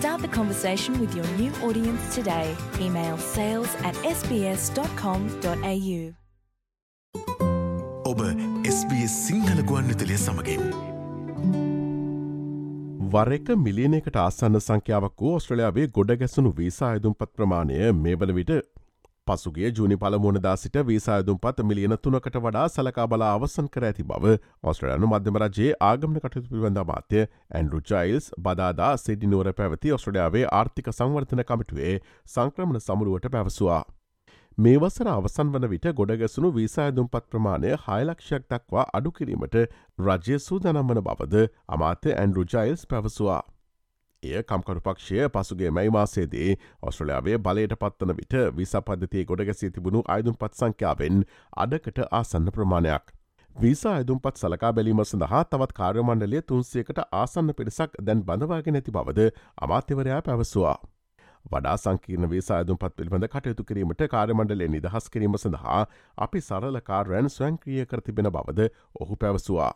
Start the conversation with your new audience today. Email sales at sbs.com.au. ඔබ SBS Sinhala ගුවන් විතලිය සමඟින්. වර එක මිලියනකට ආසන්න සංඛ්‍යාවක් වූ ඔස්ට්‍රලයාාවේ ගොඩ ගැසුණු වීසායදුම්පත් ප්‍රමාණය මේ වන විට පසුගේ ජූනි පළමුණදා සිට වීසායදුම්පත් මිලියන තුනකට වඩා සලකා බලා අවසන් කර ඇති බව ඔස්ට්‍රලයනු මධ්‍යමරජයේ ආගමන කටයුතු පිබඳ මාත්‍ය ඇන්ඩරු ජයිල්ස් බදාදා සිඩිනුවර පැවති ඔස්ට්‍රලයාාවේ ආර්ථික සංවර්ධන කමිටුවේ සංක්‍රමණ සමුරුවට පැවසවා. මේ වසර අවසන් වන විට ගොඩගැසුණු වීසායදුම්පත් ප්‍රමාණය හයලක්ෂයක් දක්වා අඩු කිරීමට රජය සූදනම් වන බවද අමාත්‍ය ඇන්ඩරු ජයිල්ස් පැවසවා. එය කම්කරු පක්ෂය පසුගේ මැයි මාසේදී ඔස්ට්‍රලයාාවේ බලයට පත්වන විට විසා පද්ධතිය ගොඩගැසී තිබුණු අයිදුම් පත් සංඛ්‍යාවෙන් අඩකට ආසන්න ප්‍රමාණයක්. වීසා අයදුම්පත් සලකා බැලීම සඳහා තවත් කාර්යමණ්ඩලය තුන්සේකට ආසන්න පිරිසක් දැන් බඳවාගෙන ඇති බවද අමාත්‍යවරයා පැවසවා. වඩා සංකීර්ණ වේසා ඇදුම්පත් පිළිබඳ කටයුතු කිරීමට කාර්යමණ්ඩලේ නිදහස් කිරීම සඳහා අපි සරලකාරයන් ස්වංක්‍රිය කර තිබෙන බවද ඔහු පැවසවා.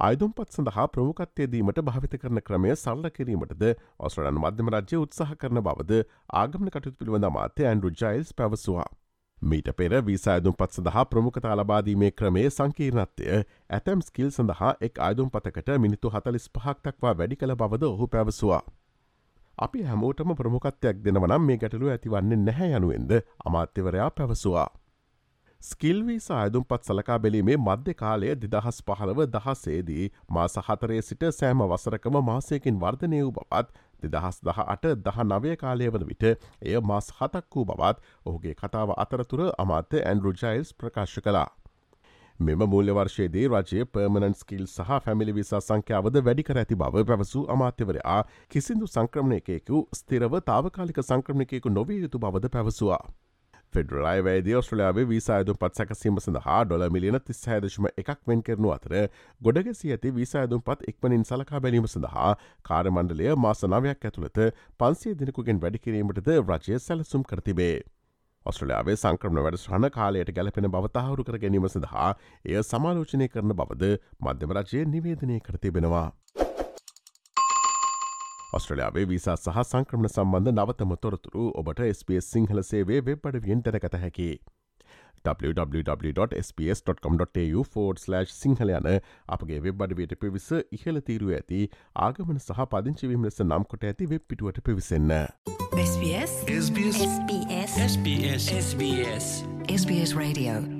අයිදුම්පත් සඳහා ප්‍රමුකත්වයේදීමට භාවිත කරන ක්‍රමය සල්ල කිරීමටද ඔස්ට්‍රලන් මධ්‍යම රජ්‍ය උත්සාහ කරන බවද ආගමන කටයුතු පිළිබඳ මාත්‍ය ඇන්ඩු ජයිල්ස් පැවසවා. මීට පෙර වීසායදුම් පත් සඳහා ප්‍රමුඛතා ලබාදීමේ ක්‍රමේ සංකීර්ණත්වය ඇතැම් ස්කිල් සඳහා එක් අයදුම් පතකට මිනිත්තු හතලිස් පහක්තක්වා වැඩි කළ බවද ඔහු පැවසවා. අපි හැමෝටම ප්‍රමුකත්වයක් දෙනවනම් මේ ගැටලු ඇතිවන්නේ නැහැ යනුවෙන්ද අමාත්‍යවරයා පැවසවා. ස්කිල්වී සායදුම් පත් සලකා බැලීමේ මධ්‍ය කාලය දෙදහස් පහළව දහස්සේදී මාස හතරේ සිට සෑම වසරකම මාසයකින් වර්ධනය වූ බවත් දෙදහස් දහ අට දහ නවය කාලය වන විට එය මාස් හතක් වූ බවත් ඔහුගේ කතාව අතරතුර අමාත්‍ය ඇන්ඩරු ජයිල්ස් ප්‍රකාශ කලා. මෙම මූල්‍ය වර්ෂයේදී රජය පර්මණන් ස්කිල් සහ පැමිලි විසා සංඛ්‍යාවද වැඩි කර ඇති බව පැවසූ අමාත්‍යවරයා කිසිදු සංක්‍රමණයකෙකු ස්තිරව තාවකාලික සංක්‍රමණයකෙකු නොවිය යුතු බවද පැවසවා. ෆෙඩරලයි වේද ස්ට්‍රලයාාවේ වීසායදුම් පත් සැකසීම සඳහා ඩොල මිලියන තිස්සෑදශම එකක් වෙන් කරනු අතර ගොඩගෙසි ඇති වීසායදුම් පත් ඉක්මනින් සලකා බැලීම සඳහා කාරමණ්ඩලය මාසනාවයක් ඇතුළත පන්සේ දෙනෙකුගෙන් වැඩිකිරීමටද රජය සැලසුම් කරතිබේ. ඔස්ට්‍රලයාාවේ සංක්‍රමණ වැඩස්්‍රහණ කාලයට ගැලපෙන බවතහවරු කර ගැනීම සඳහා එය සමාලෝචනය කරන බවද මධ්‍යම රජය නිවේදනය කරතිබෙනවා. ඔස්ට්‍රලයාාවේ විසා සහ සංක්‍රමණ සම්බන්ධ නවතම තොරතුරු ඔබට ස්පස් සිංහල සේවේ වෙබ් අඩවියෙන් දැනකත හැකි. www.sps.com.tu4/ සිංහල යන අපගේ වෙබ් අඩවයට පිවිස ඉහල තීරුව ඇති ආගමන සහ පදිංචිවීම ලෙස නම් කොට ඇති වෙබ් පිටුවට පිවිසන්න. SBS SBS SBS SBS SBS SBS Radio